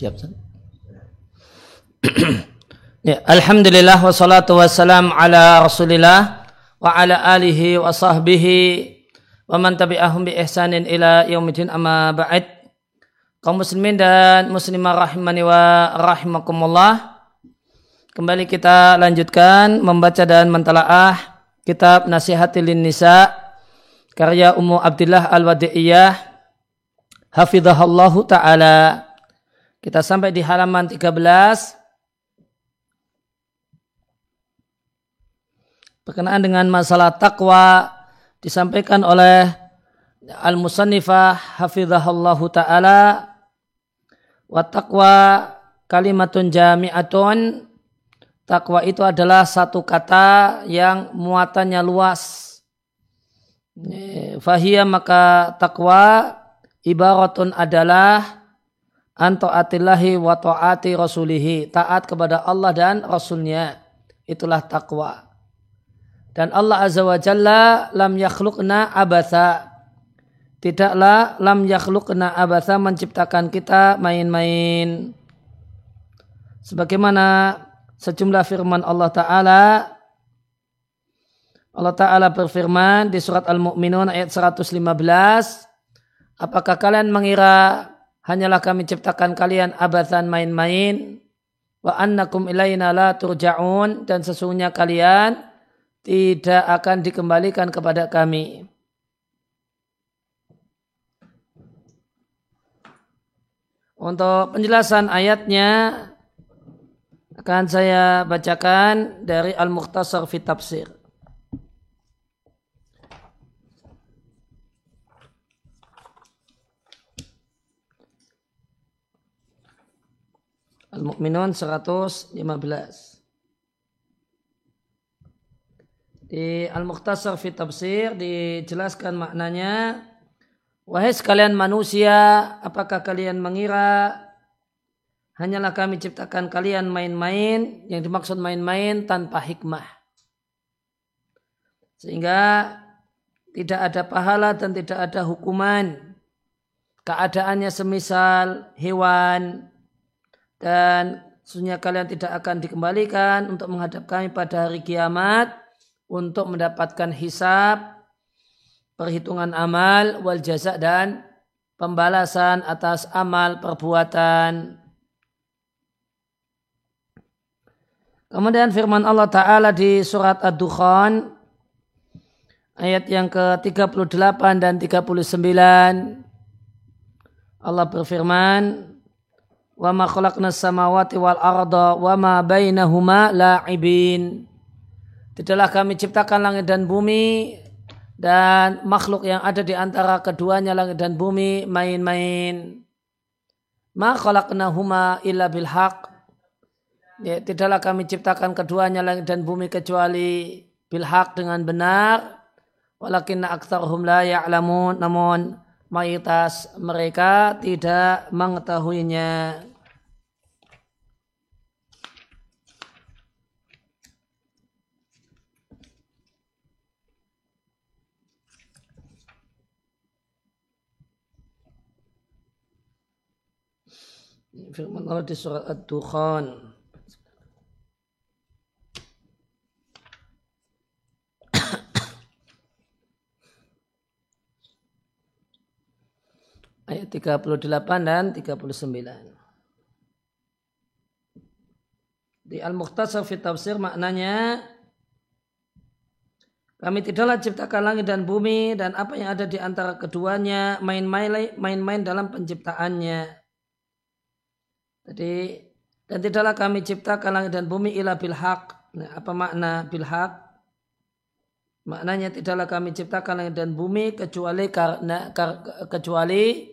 Siap. ya, Alhamdulillah wassalatu wassalam ala Rasulillah wa ala alihi wa sahbihi wa man tabi'ahum bi ihsanin ila yaumidin amma ba'd. Kaum muslimin dan muslimah rahimani wa rahimakumullah. Kembali kita lanjutkan membaca dan mentalaah kitab Nasihatil Nisa karya Ummu Abdullah Al-Wadi'iyah hafidhahallahu taala. Kita sampai di halaman 13. Berkenaan dengan masalah takwa disampaikan oleh Al-Musannifah hafidhahallahu ta'ala wa taqwa kalimatun jami'atun takwa itu adalah satu kata yang muatannya luas fahiyah maka takwa ibaratun adalah antoatillahi wa ta'ati rasulihi. Taat kepada Allah dan Rasulnya. Itulah takwa dan Allah azza wa jalla lam yakhluqna abatha. Tidaklah lam yakhluqna abatha menciptakan kita main-main. Sebagaimana sejumlah firman Allah taala. Allah taala berfirman di surat Al-Mu'minun ayat 115 apakah kalian mengira hanyalah kami ciptakan kalian abathan main-main wa annakum ilaina la turja'un dan sesungguhnya kalian tidak akan dikembalikan kepada kami. Untuk penjelasan ayatnya akan saya bacakan dari Al-Mukhtasar fi Tafsir. Al-Mu'minun 115. Di Al-Mukhtasar fi Tafsir dijelaskan maknanya Wahai sekalian manusia, apakah kalian mengira hanyalah kami ciptakan kalian main-main, yang dimaksud main-main tanpa hikmah. Sehingga tidak ada pahala dan tidak ada hukuman. Keadaannya semisal hewan, dan sesungguhnya kalian tidak akan dikembalikan untuk menghadap kami pada hari kiamat untuk mendapatkan hisab, perhitungan amal, wal jaza dan pembalasan atas amal perbuatan. Kemudian firman Allah Ta'ala di surat Ad-Dukhan ayat yang ke-38 dan 39 Allah berfirman wa ma khalaqna samawati wal arda wa ma bainahuma la'ibin. Tidaklah kami ciptakan langit dan bumi dan makhluk yang ada di antara keduanya langit dan bumi main-main. Ma khalaqnahuma illa bil haq. Ya, tidaklah kami ciptakan keduanya langit dan bumi kecuali bil haq dengan benar. Walakinna aktsarhum la ya'lamun. Namun mayoritas mereka tidak mengetahuinya. Firman Allah di surat Ad-Dukhan. Ayat 38 dan 39. Di Al-Mukhtasar fi Tafsir maknanya kami tidaklah ciptakan langit dan bumi dan apa yang ada di antara keduanya main-main main-main dalam penciptaannya. Jadi dan tidaklah kami ciptakan langit dan bumi ila bil haq. Nah, apa makna bil haq? Maknanya tidaklah kami ciptakan langit dan bumi kecuali karena kecuali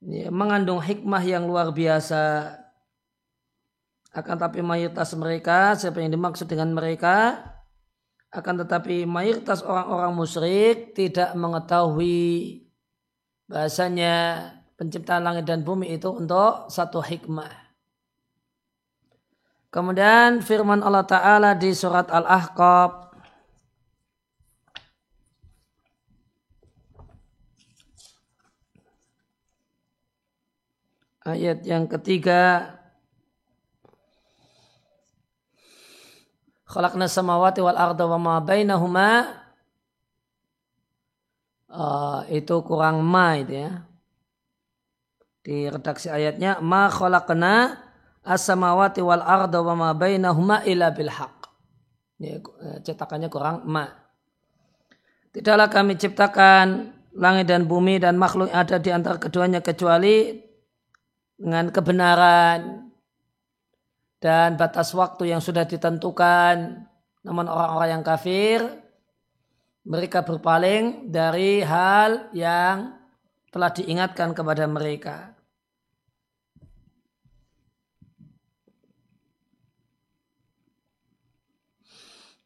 ya, mengandung hikmah yang luar biasa. Akan tapi mayoritas mereka, siapa yang dimaksud dengan mereka, akan tetapi mayoritas orang-orang musyrik tidak mengetahui bahasanya penciptaan langit dan bumi itu untuk satu hikmah. Kemudian firman Allah Ta'ala di surat Al-Ahqab ayat yang ketiga. Khalaqna samawati wal arda wa ma bainahuma. Uh, itu kurang ma itu ya di redaksi ayatnya ma khalaqna as-samawati wal arda wa ma bainahuma illa bil haq ya, cetakannya kurang ma tidaklah kami ciptakan langit dan bumi dan makhluk yang ada di antara keduanya kecuali dengan kebenaran dan batas waktu yang sudah ditentukan. Namun orang-orang yang kafir mereka berpaling dari hal yang telah diingatkan kepada mereka.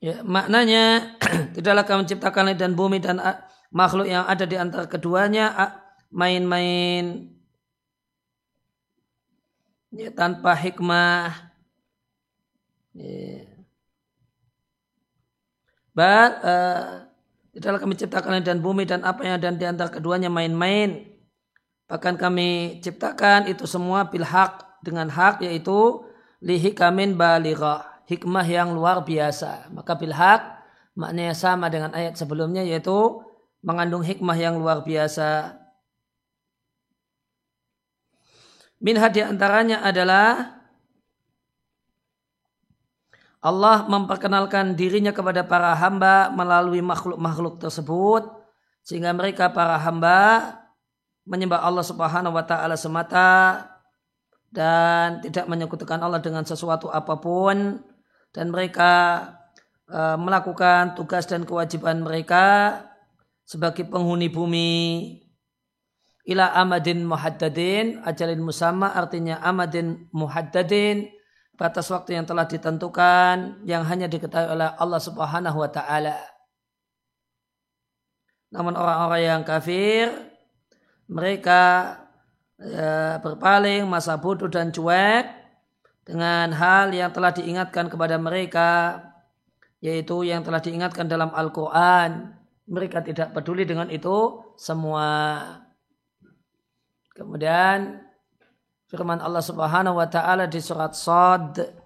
Ya, maknanya tidaklah kami menciptakan langit dan bumi dan makhluk yang ada di antara keduanya main-main ya, tanpa hikmah Yeah. But, uh, tidaklah kami ciptakan dan bumi dan apa yang ada di antara keduanya main-main. Bahkan kami ciptakan itu semua bil hak dengan hak yaitu lihikamin balira hikmah yang luar biasa. Maka bil hak maknanya sama dengan ayat sebelumnya yaitu mengandung hikmah yang luar biasa. Minha di antaranya adalah Allah memperkenalkan dirinya kepada para hamba melalui makhluk-makhluk tersebut sehingga mereka para hamba menyembah Allah Subhanahu wa taala semata dan tidak menyekutukan Allah dengan sesuatu apa pun. Dan mereka e, melakukan tugas dan kewajiban mereka sebagai penghuni bumi. Ila amadin muhaddadin ajalin musamma artinya amadin muhaddadin batas waktu yang telah ditentukan yang hanya diketahui oleh Allah Subhanahu wa taala. Namun orang-orang yang kafir mereka ya, berpaling masa bodoh dan cuek dengan hal yang telah diingatkan kepada mereka yaitu yang telah diingatkan dalam Al-Qur'an. Mereka tidak peduli dengan itu semua. Kemudian firman Allah Subhanahu wa taala di surat Sad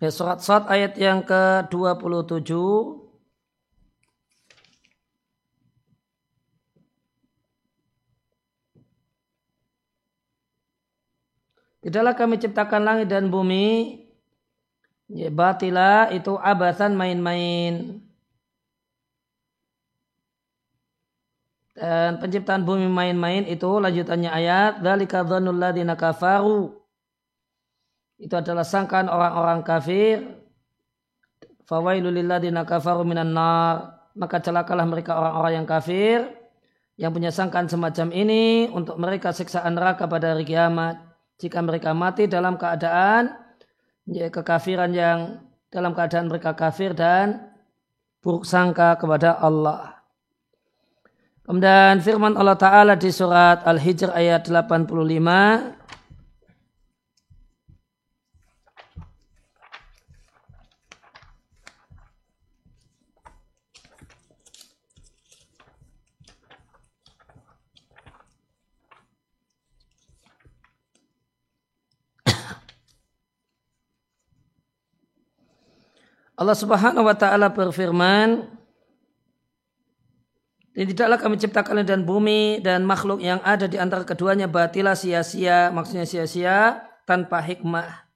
Ya, surat Sad ayat yang ke-27. Tidaklah kami ciptakan langit dan bumi. Ya, Batila itu abasan main-main. Dan penciptaan bumi main-main itu lanjutannya ayat Dalika dhanul ladina kafaru itu adalah sangkaan orang-orang kafir. Fawailul lilladzina kafaru minan nar. Maka celakalah mereka orang-orang yang kafir yang punya sangkaan semacam ini untuk mereka siksaan neraka pada hari kiamat. Jika mereka mati dalam keadaan ya, kekafiran yang dalam keadaan mereka kafir dan buruk sangka kepada Allah. Kemudian firman Allah Ta'ala di surat Al-Hijr ayat 85 Allah Subhanahu wa taala berfirman dan tidaklah kami ciptakan dan bumi dan makhluk yang ada di antara keduanya batilah sia-sia, maksudnya sia-sia tanpa hikmah.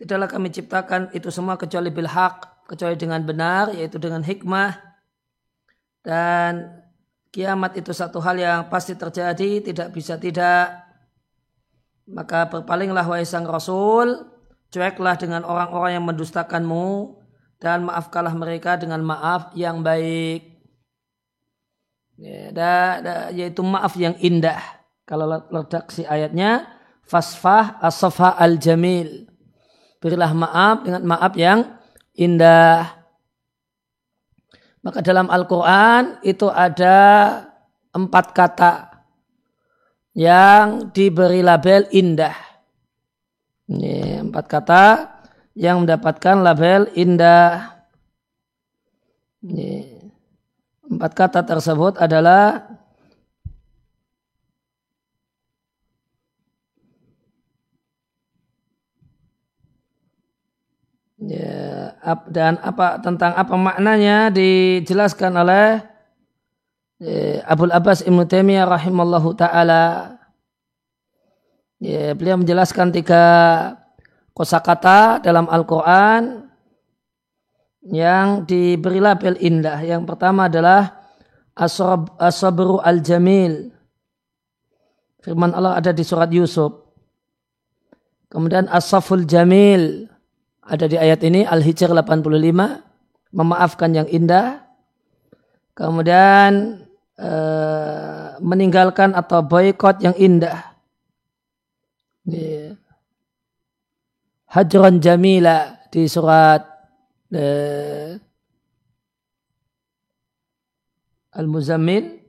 Tidaklah kami ciptakan itu semua kecuali bil haq, kecuali dengan benar, yaitu dengan hikmah. Dan kiamat itu satu hal yang pasti terjadi, tidak bisa tidak. Maka berpalinglah wahai sang Rasul cueklah dengan orang-orang yang mendustakanmu dan maafkanlah mereka dengan maaf yang baik. Ya, da, da, yaitu maaf yang indah. Kalau redaksi ayatnya fasfah asafah al jamil. Berilah maaf dengan maaf yang indah. Maka dalam Al-Quran itu ada empat kata yang diberi label indah. Ini empat kata yang mendapatkan label indah. Ini. Empat kata tersebut adalah Ya, dan apa tentang apa maknanya dijelaskan oleh ya, Abdul Abbas Ibn Taimiyah rahimallahu taala. Ya, beliau menjelaskan tiga kosakata dalam Al-Qur'an yang diberi label indah. Yang pertama adalah as-sabru al-jamil. Firman Allah ada di surat Yusuf. Kemudian as-saful jamil ada di ayat ini Al-Hijr 85 memaafkan yang indah kemudian eh, meninggalkan atau boykot yang indah Hajron Jamila di surat eh, Al-Muzammil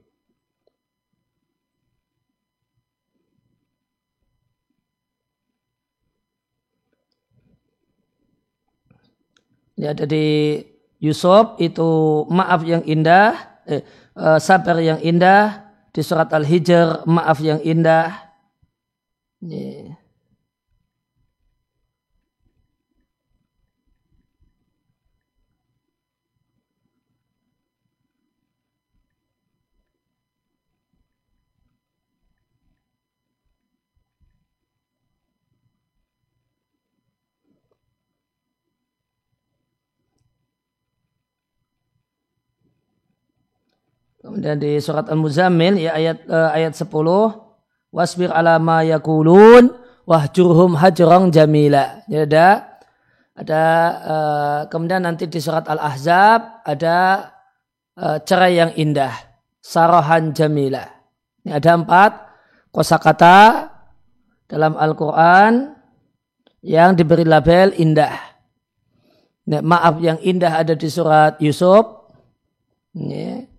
Ya, jadi Yusuf itu maaf yang indah, eh, eh, sabar yang indah di surat Al-Hijr maaf yang indah. Yeah. Kemudian di surat Al-Muzammil ya ayat uh, ayat 10 wasbir ala ma yakulun wahjurhum hajrang jamila. Ya ada ada uh, kemudian nanti di surat Al-Ahzab ada uh, cerai yang indah, sarahan jamila. Ini ada empat kosakata dalam Al-Quran yang diberi label indah. Ini, maaf yang indah ada di surat Yusuf. Ini,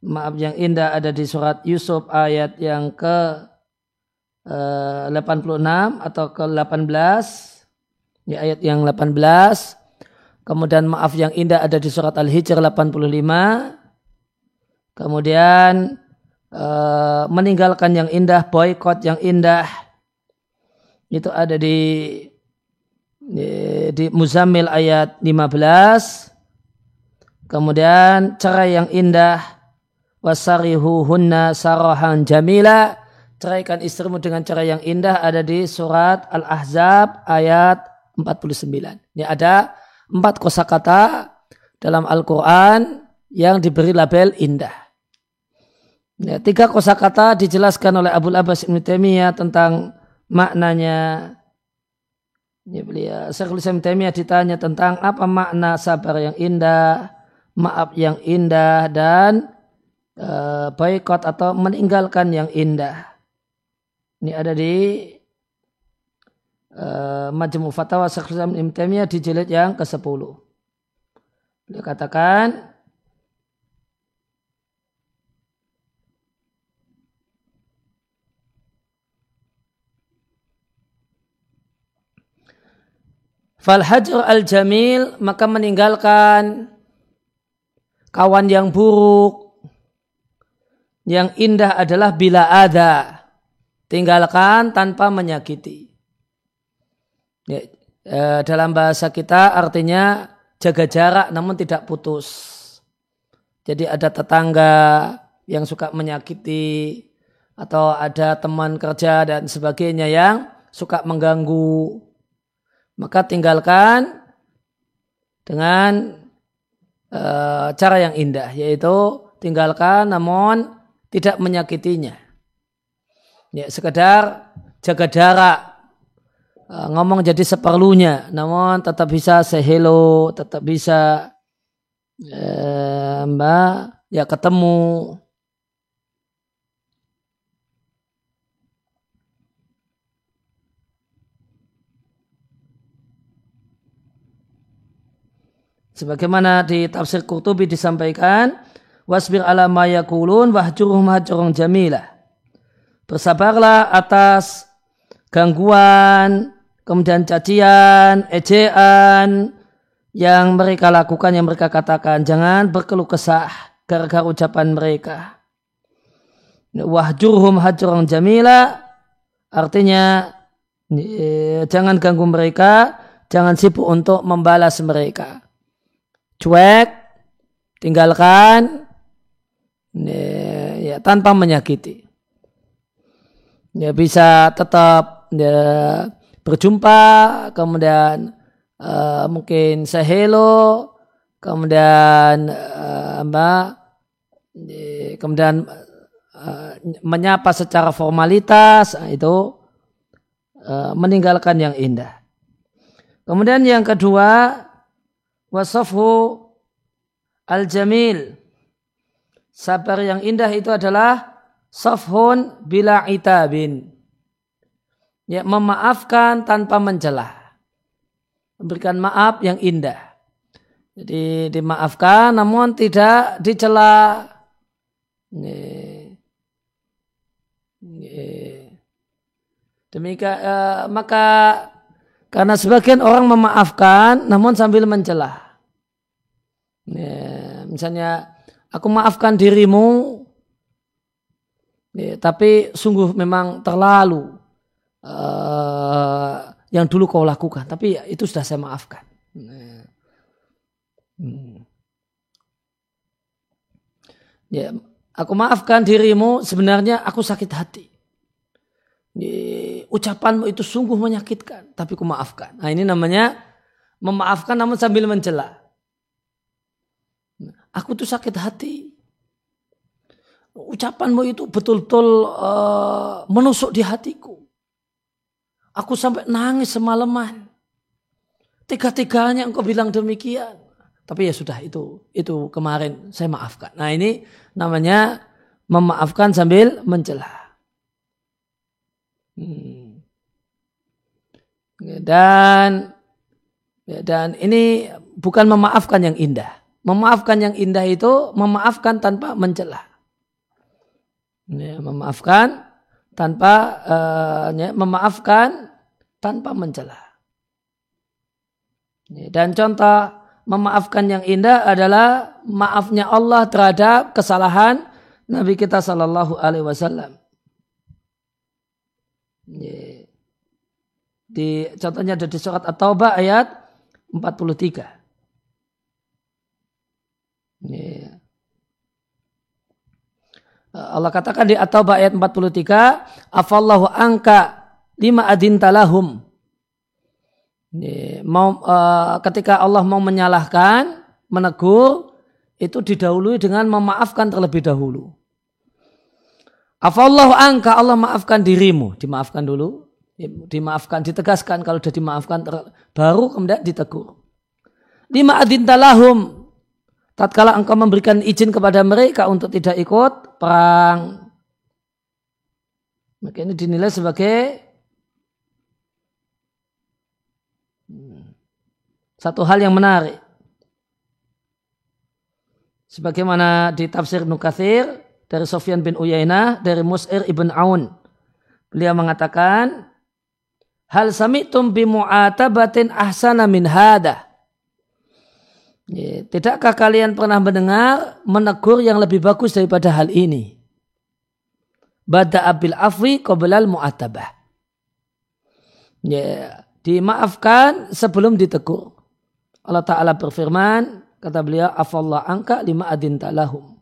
maaf yang indah ada di surat Yusuf ayat yang ke eh, 86 atau ke 18 ya ayat yang 18 kemudian maaf yang indah ada di surat Al-Hijr 85 kemudian eh, meninggalkan yang indah boykot yang indah. Itu ada di di, di Muzammil ayat 15 kemudian cerai yang indah wasarihuhunna sarahan jamila ceraikan istrimu dengan cara yang indah ada di surat Al-Ahzab ayat 49. Ini ada empat kosakata dalam Al-Quran yang diberi label indah. Ya, tiga kosakata dijelaskan oleh Abu Abbas Ibn Taimiyah tentang maknanya. Ya, beliau Syekhul Islam Taimiyah ditanya tentang apa makna sabar yang indah, maaf yang indah dan uh, boykot atau meninggalkan yang indah. Ini ada di uh, Majmu Fatawa Syekhul Taimiyah di jilid yang ke-10. Beliau katakan Fal hajr al jamil maka meninggalkan kawan yang buruk yang indah adalah bila ada. Tinggalkan tanpa menyakiti. Ya, e, dalam bahasa kita artinya jaga jarak namun tidak putus. Jadi ada tetangga yang suka menyakiti atau ada teman kerja dan sebagainya yang suka mengganggu. Maka tinggalkan dengan e, cara yang indah yaitu tinggalkan namun tidak menyakitinya. Ya, sekedar jaga jarak, e, ngomong jadi seperlunya, namun tetap bisa sehelo, tetap bisa eh, mbak ya ketemu. Sebagaimana di tafsir Qurtubi disampaikan, wasbir ala ma yakulun wahjuruhum hajrun jamilah. Bersabarlah atas gangguan, kemudian cacian, ejaan yang mereka lakukan, yang mereka katakan. Jangan berkeluh kesah gara-gara ucapan mereka. Wahjurhum hajrun jamila artinya jangan ganggu mereka, jangan sibuk untuk membalas mereka. Cuek, tinggalkan, ya, tanpa menyakiti. Ya bisa tetap ya, berjumpa, kemudian uh, mungkin sehelo, kemudian uh, mbak, kemudian uh, menyapa secara formalitas nah, itu uh, meninggalkan yang indah. Kemudian yang kedua wasafu al-jamil Sabar yang indah itu adalah safhun bila itabin. Ya, memaafkan tanpa mencela. Memberikan maaf yang indah. Jadi dimaafkan namun tidak dicela. Demikian uh, maka karena sebagian orang memaafkan namun sambil mencela. Ya, misalnya aku maafkan dirimu, ya, tapi sungguh memang terlalu uh, yang dulu kau lakukan, tapi ya, itu sudah saya maafkan. Hmm. Ya, aku maafkan dirimu, sebenarnya aku sakit hati. Ya, ucapanmu itu sungguh menyakitkan, tapi aku maafkan. Nah ini namanya memaafkan namun sambil mencela. Aku tuh sakit hati. Ucapanmu itu betul-betul uh, menusuk di hatiku. Aku sampai nangis semalaman. Tiga-tiganya engkau bilang demikian. Tapi ya sudah itu itu kemarin saya maafkan. Nah ini namanya memaafkan sambil mencela. Hmm. Dan dan ini bukan memaafkan yang indah. Memaafkan yang indah itu memaafkan tanpa mencela. Ya, memaafkan tanpa uh, ya, memaafkan tanpa mencela. Ya, dan contoh memaafkan yang indah adalah maafnya Allah terhadap kesalahan Nabi kita Shallallahu Alaihi Wasallam. Ya. Di contohnya ada di surat At-Taubah ayat 43. Yeah. Allah katakan di At-Taubah ayat 43, afallahu angka lima adintalahum. Mau uh, ketika Allah mau menyalahkan, menegur, itu didahului dengan memaafkan terlebih dahulu. Afallahu angka Allah maafkan dirimu, dimaafkan dulu, dimaafkan, ditegaskan kalau sudah dimaafkan baru kemudian ditegur. Lima adintalahum tatkala engkau memberikan izin kepada mereka untuk tidak ikut perang. Maka ini dinilai sebagai satu hal yang menarik. Sebagaimana di tafsir Nukathir dari Sofyan bin Uyainah dari Mus'ir ibn Aun. Beliau mengatakan, Hal sami'tum bimu'atabatin ahsana min hadah tidakkah kalian pernah mendengar menegur yang lebih bagus daripada hal ini? Bada abil afwi qoblal mu'atabah. Ya, dimaafkan sebelum ditegur. Allah Ta'ala berfirman, kata beliau, afallah angka lima adin ta'lahum.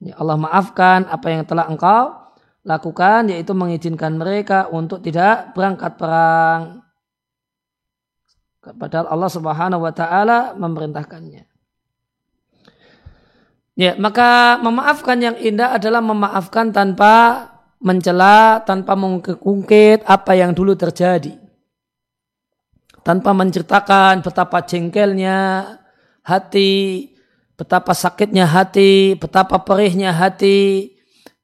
Ya, Allah maafkan apa yang telah engkau lakukan, yaitu mengizinkan mereka untuk tidak berangkat perang Padahal Allah Subhanahu wa taala memerintahkannya. Ya, maka memaafkan yang indah adalah memaafkan tanpa mencela, tanpa mengungkit apa yang dulu terjadi. Tanpa menceritakan betapa jengkelnya hati, betapa sakitnya hati, betapa perihnya hati,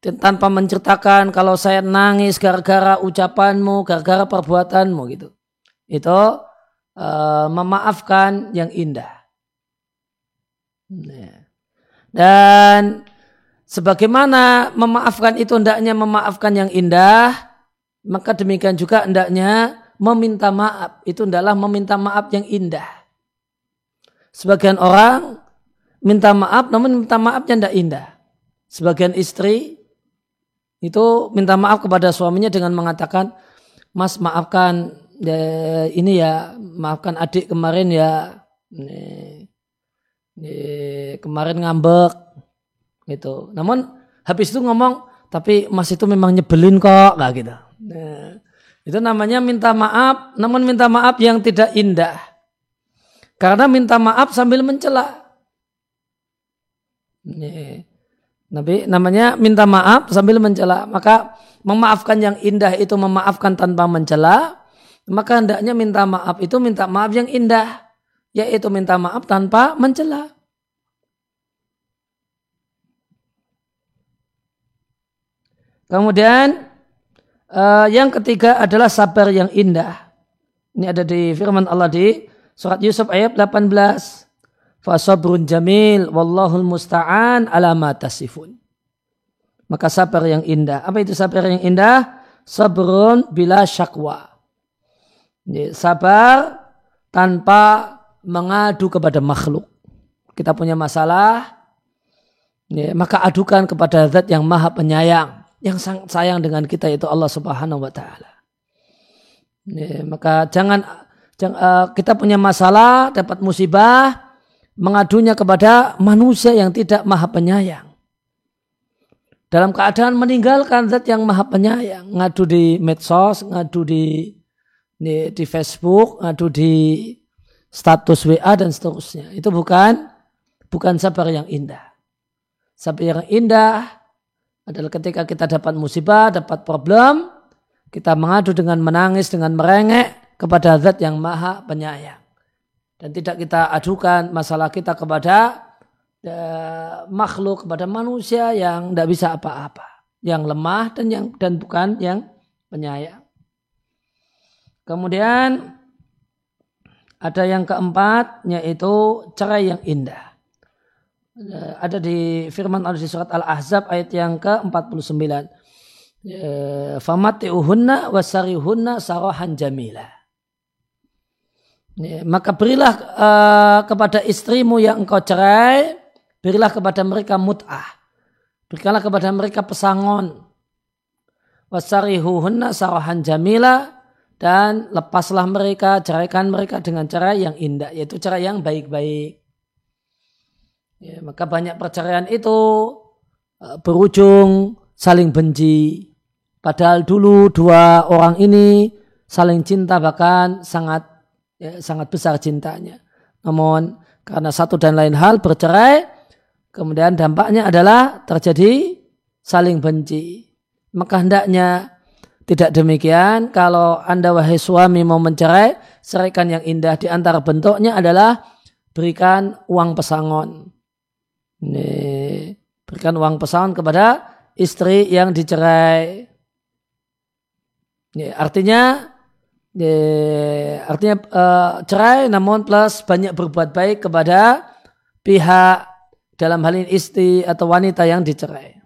dan tanpa menceritakan kalau saya nangis gara-gara ucapanmu, gara-gara perbuatanmu gitu. Itu uh, memaafkan yang indah. Nah. Dan sebagaimana memaafkan itu hendaknya memaafkan yang indah, maka demikian juga hendaknya meminta maaf. Itu adalah meminta maaf yang indah. Sebagian orang minta maaf namun minta maafnya tidak indah. Sebagian istri itu minta maaf kepada suaminya dengan mengatakan, Mas maafkan ya, ini ya, maafkan adik kemarin ya, ini, ini, kemarin ngambek, gitu. Namun habis itu ngomong, tapi Mas itu memang nyebelin kok, nggak gitu. Nah, itu namanya minta maaf, namun minta maaf yang tidak indah. Karena minta maaf sambil mencela. Nih. Nabi namanya minta maaf sambil mencela. Maka memaafkan yang indah itu memaafkan tanpa mencela. Maka hendaknya minta maaf itu minta maaf yang indah. Yaitu minta maaf tanpa mencela. Kemudian uh, yang ketiga adalah sabar yang indah. Ini ada di firman Allah di surat Yusuf ayat 18. Fasabrun jamil wallahul musta'an ala ma. Maka sabar yang indah. Apa itu sabar yang indah? Sabrun bila syakwa. Sabar tanpa mengadu kepada makhluk. Kita punya masalah, maka adukan kepada zat yang maha penyayang. Yang sangat sayang dengan kita itu Allah subhanahu wa ta'ala. Maka jangan, jangan eh, kita punya masalah, dapat musibah, mengadunya kepada manusia yang tidak maha penyayang. Dalam keadaan meninggalkan zat yang maha penyayang. Ngadu di medsos, ngadu di, di, di Facebook, ngadu di status WA dan seterusnya. Itu bukan bukan sabar yang indah. Sabar yang indah adalah ketika kita dapat musibah, dapat problem, kita mengadu dengan menangis, dengan merengek kepada zat yang maha penyayang dan tidak kita adukan masalah kita kepada uh, makhluk kepada manusia yang tidak bisa apa-apa yang lemah dan yang dan bukan yang penyayang kemudian ada yang keempat yaitu cerai yang indah uh, ada di firman Allah di surat Al-Ahzab ayat yang ke-49 eh, famati'uhunna wasarihunna sarahan jamilah Ya, maka berilah uh, kepada istrimu yang engkau cerai, berilah kepada mereka mut'ah. Berikanlah kepada mereka pesangon. Wasarihuhunna sarahan jamila dan lepaslah mereka, ceraikan mereka dengan cara yang indah, yaitu cara yang baik-baik. Ya, maka banyak perceraian itu uh, berujung saling benci. Padahal dulu dua orang ini saling cinta bahkan sangat ya, sangat besar cintanya. Namun karena satu dan lain hal bercerai, kemudian dampaknya adalah terjadi saling benci. Maka hendaknya tidak demikian. Kalau anda wahai suami mau mencerai, ceraikan yang indah di antara bentuknya adalah berikan uang pesangon. Ini, berikan uang pesangon kepada istri yang dicerai. Ini, artinya Ya, artinya uh, cerai namun plus banyak berbuat baik kepada pihak dalam hal ini istri atau wanita yang dicerai.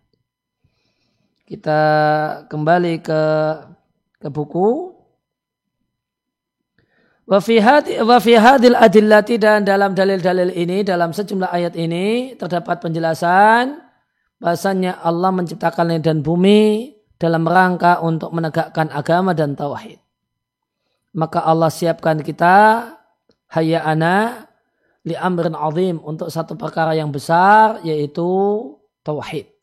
Kita kembali ke ke buku. Wa fi hadil adillati dan dalam dalil-dalil ini, dalam sejumlah ayat ini terdapat penjelasan bahasanya Allah menciptakan langit dan bumi dalam rangka untuk menegakkan agama dan tauhid maka Allah siapkan kita hayya ana li amrin azim untuk satu perkara yang besar yaitu tauhid.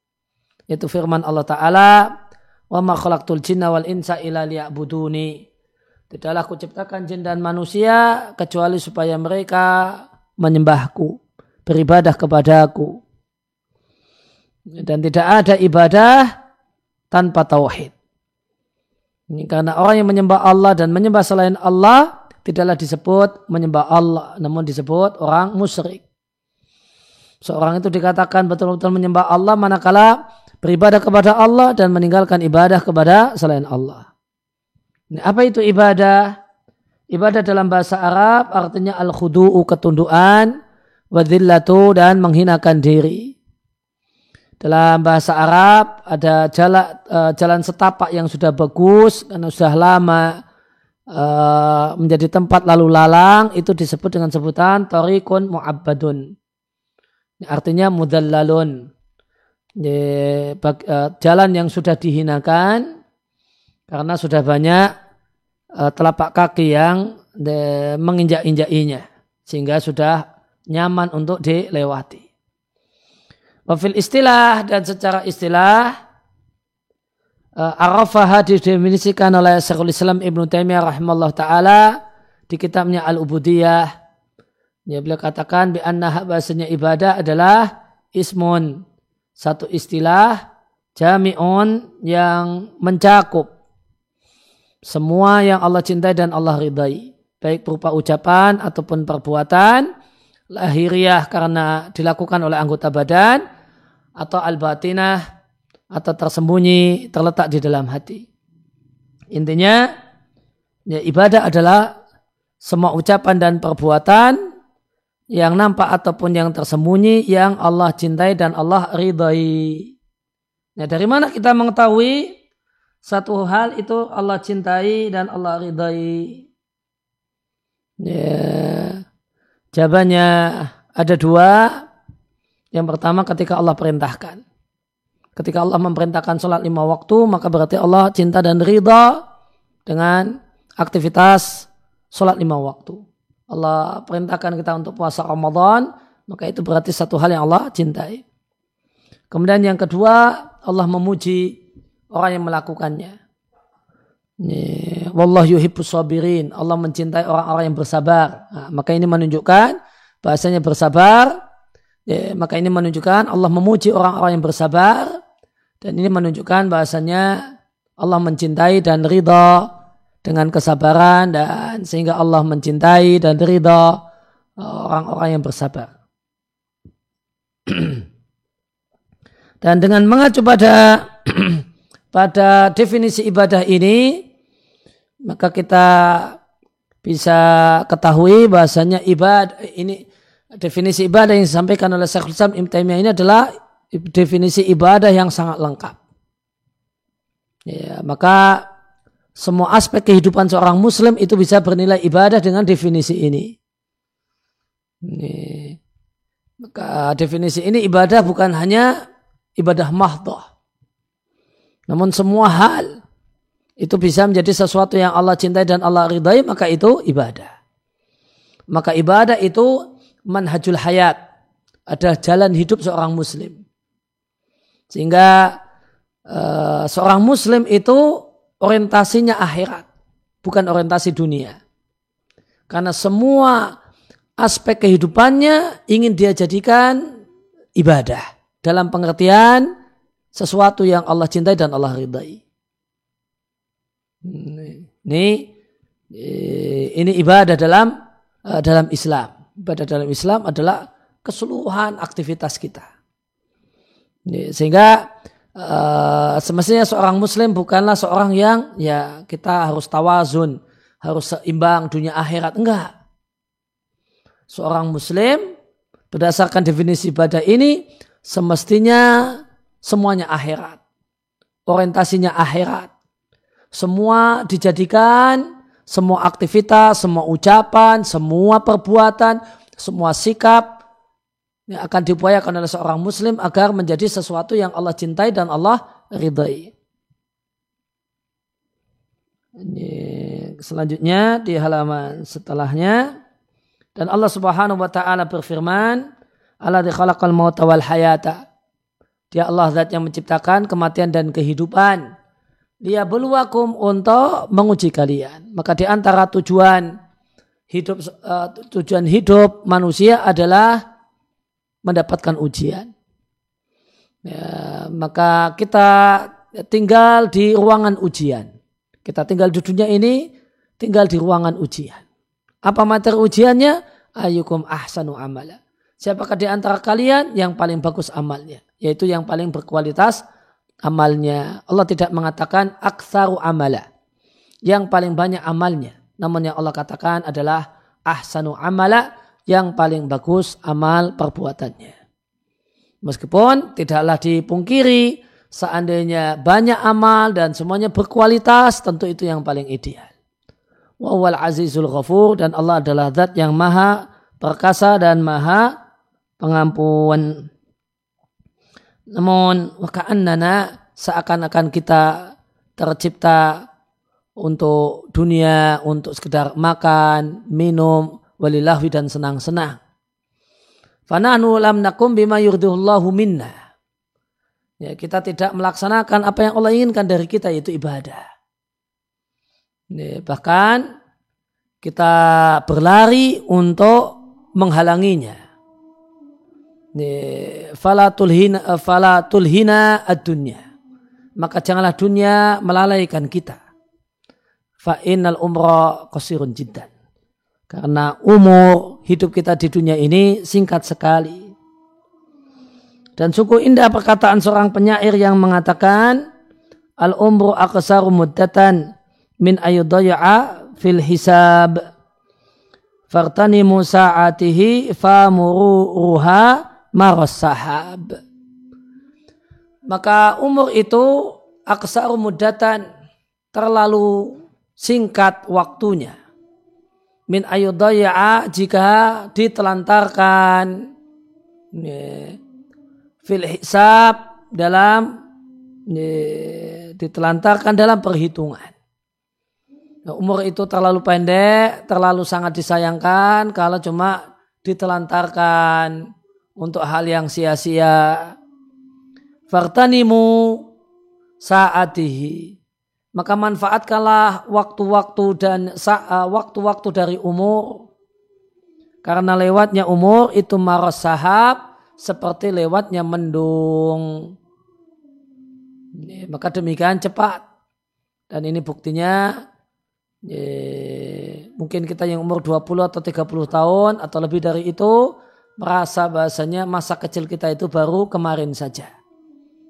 Yaitu firman Allah taala wa ma khalaqtul jinna wal insa illa liya'buduni. Tidaklah kuciptakan jin dan manusia kecuali supaya mereka menyembahku, beribadah kepadaku. Dan tidak ada ibadah tanpa tauhid. Ini karena orang yang menyembah Allah dan menyembah selain Allah tidaklah disebut menyembah Allah, namun disebut orang musyrik. Seorang itu dikatakan betul-betul menyembah Allah manakala beribadah kepada Allah dan meninggalkan ibadah kepada selain Allah. Ini apa itu ibadah? Ibadah dalam bahasa Arab artinya al-khudu'u ketundukan, wadhillatu dan menghinakan diri. Dalam bahasa Arab ada jalan, uh, jalan setapak yang sudah bagus karena sudah lama uh, menjadi tempat lalu lalang itu disebut dengan sebutan torikun mu'abbadun. Artinya mudallalun. Uh, jalan yang sudah dihinakan karena sudah banyak uh, telapak kaki yang menginjak-injakinya sehingga sudah nyaman untuk dilewati. Wafil istilah dan secara istilah uh, Arafah didefinisikan oleh Syekhul Islam Ibn Taimiyah rahimahullah taala di kitabnya Al-Ubudiyah. Dia beliau katakan bi anna bahasanya ibadah adalah ismun satu istilah jami'un yang mencakup semua yang Allah cintai dan Allah ridai. Baik berupa ucapan ataupun perbuatan. Lahiriah karena dilakukan oleh anggota badan. Atau al-batinah. Atau tersembunyi terletak di dalam hati. Intinya ya, ibadah adalah semua ucapan dan perbuatan yang nampak ataupun yang tersembunyi yang Allah cintai dan Allah ridai. Nah, dari mana kita mengetahui satu hal itu Allah cintai dan Allah ridai. Ya. Jawabannya ada dua. Yang pertama ketika Allah perintahkan. Ketika Allah memerintahkan sholat lima waktu, maka berarti Allah cinta dan ridha dengan aktivitas sholat lima waktu. Allah perintahkan kita untuk puasa Ramadan, maka itu berarti satu hal yang Allah cintai. Kemudian yang kedua, Allah memuji orang yang melakukannya. Wallah yuhibbus sabirin. Allah mencintai orang-orang yang bersabar. Nah, maka ini menunjukkan bahasanya bersabar. Ya, maka ini menunjukkan Allah memuji orang-orang yang bersabar. Dan ini menunjukkan bahasanya Allah mencintai dan ridha dengan kesabaran dan sehingga Allah mencintai dan ridha orang-orang yang bersabar. dan dengan mengacu pada pada definisi ibadah ini maka kita bisa ketahui bahasanya ibadah ini definisi ibadah yang disampaikan oleh Syekhul Islam Ibn ini adalah definisi ibadah yang sangat lengkap. Ya, maka semua aspek kehidupan seorang muslim itu bisa bernilai ibadah dengan definisi ini. ini. Maka definisi ini ibadah bukan hanya ibadah mahdoh. Namun semua hal itu bisa menjadi sesuatu yang Allah cintai dan Allah ridai, maka itu ibadah. Maka ibadah itu manhajul hayat. Ada jalan hidup seorang muslim. Sehingga uh, seorang muslim itu orientasinya akhirat. Bukan orientasi dunia. Karena semua aspek kehidupannya ingin dia jadikan ibadah. Dalam pengertian sesuatu yang Allah cintai dan Allah ridai. Ini ini ibadah dalam eh, dalam Islam. Ibadah dalam Islam adalah keseluruhan aktivitas kita. Sehingga uh, semestinya seorang Muslim bukanlah seorang yang ya kita harus tawazun, harus seimbang dunia akhirat. Enggak. Seorang Muslim berdasarkan definisi ibadah ini semestinya semuanya akhirat. Orientasinya akhirat. Semua dijadikan, semua aktivitas, semua ucapan, semua perbuatan, semua sikap yang akan diupayakan oleh seorang muslim agar menjadi sesuatu yang Allah cintai dan Allah ridai. Ini selanjutnya di halaman setelahnya dan Allah Subhanahu wa taala berfirman, "Allah khalaqal mauta wal hayata." Dia Allah zat yang menciptakan kematian dan kehidupan. Dia beluakum untuk menguji kalian. Maka di antara tujuan hidup uh, tujuan hidup manusia adalah mendapatkan ujian. Ya, maka kita tinggal di ruangan ujian. Kita tinggal di dunia ini tinggal di ruangan ujian. Apa materi ujiannya? Ayukum ahsanu amala. Siapakah di antara kalian yang paling bagus amalnya? yaitu yang paling berkualitas amalnya. Allah tidak mengatakan aksaru amala. Yang paling banyak amalnya. Namun yang Allah katakan adalah ahsanu amala yang paling bagus amal perbuatannya. Meskipun tidaklah dipungkiri seandainya banyak amal dan semuanya berkualitas tentu itu yang paling ideal. Wawal azizul ghafur dan Allah adalah zat yang maha perkasa dan maha pengampun. Namun waka'annana seakan-akan kita tercipta untuk dunia, untuk sekedar makan, minum, walilahwi dan senang-senang. Fanahnu lam nakum bima yurdihullahu minna. Ya, kita tidak melaksanakan apa yang Allah inginkan dari kita yaitu ibadah. Ya, bahkan kita berlari untuk menghalanginya. Ya, fala tulhina, fala tulhina ad-dunya. Maka janganlah dunia melalaikan kita. Fa innal umra qasirun jiddan. Karena umur hidup kita di dunia ini singkat sekali. Dan sungguh indah perkataan seorang penyair yang mengatakan Al-umru aqsaru muddatan min ayudaya'a fil hisab. Fartani musa'atihi famuruha maras sahab. Maka umur itu aqsaru muddatan terlalu singkat waktunya min ayudaya'a jika ditelantarkan ya, fil hisab dalam ditelantarkan dalam perhitungan. Nah, umur itu terlalu pendek, terlalu sangat disayangkan kalau cuma ditelantarkan untuk hal yang sia-sia. Fartanimu saatihi maka manfaatkanlah waktu-waktu dan eh, waktu-waktu dari umur. Karena lewatnya umur itu maros sahab seperti lewatnya mendung. Maka demikian cepat. Dan ini buktinya mungkin kita yang umur 20 atau 30 tahun atau lebih dari itu merasa bahasanya masa kecil kita itu baru kemarin saja.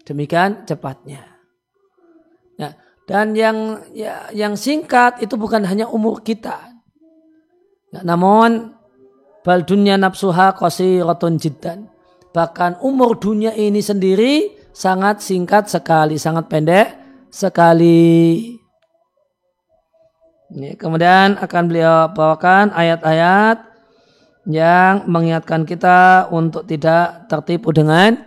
Demikian cepatnya dan yang ya, yang singkat itu bukan hanya umur kita. Ya, namun bal dunia nafsuha qasiratun jiddan. Bahkan umur dunia ini sendiri sangat singkat sekali, sangat pendek sekali. Ini, kemudian akan beliau bawakan ayat-ayat yang mengingatkan kita untuk tidak tertipu dengan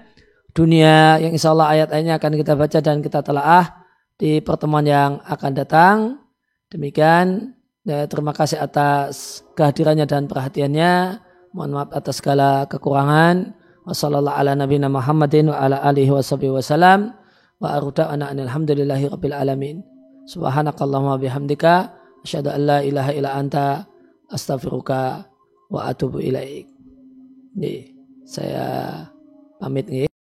dunia yang insya Allah ayat-ayatnya akan kita baca dan kita telaah di pertemuan yang akan datang. Demikian, ya, terima kasih atas kehadirannya dan perhatiannya. Mohon maaf atas segala kekurangan. Wassalamualaikum ala nabiyina Muhammadin wa ala alihi wa sahbihi wasallam. Wa aruda'ana alhamdulillahi rabbil alamin. Subhanakallahumma bihamdika. Asyadu an la ilaha ila anta astaghfiruka wa atubu ilaik. Nih, saya pamit nih.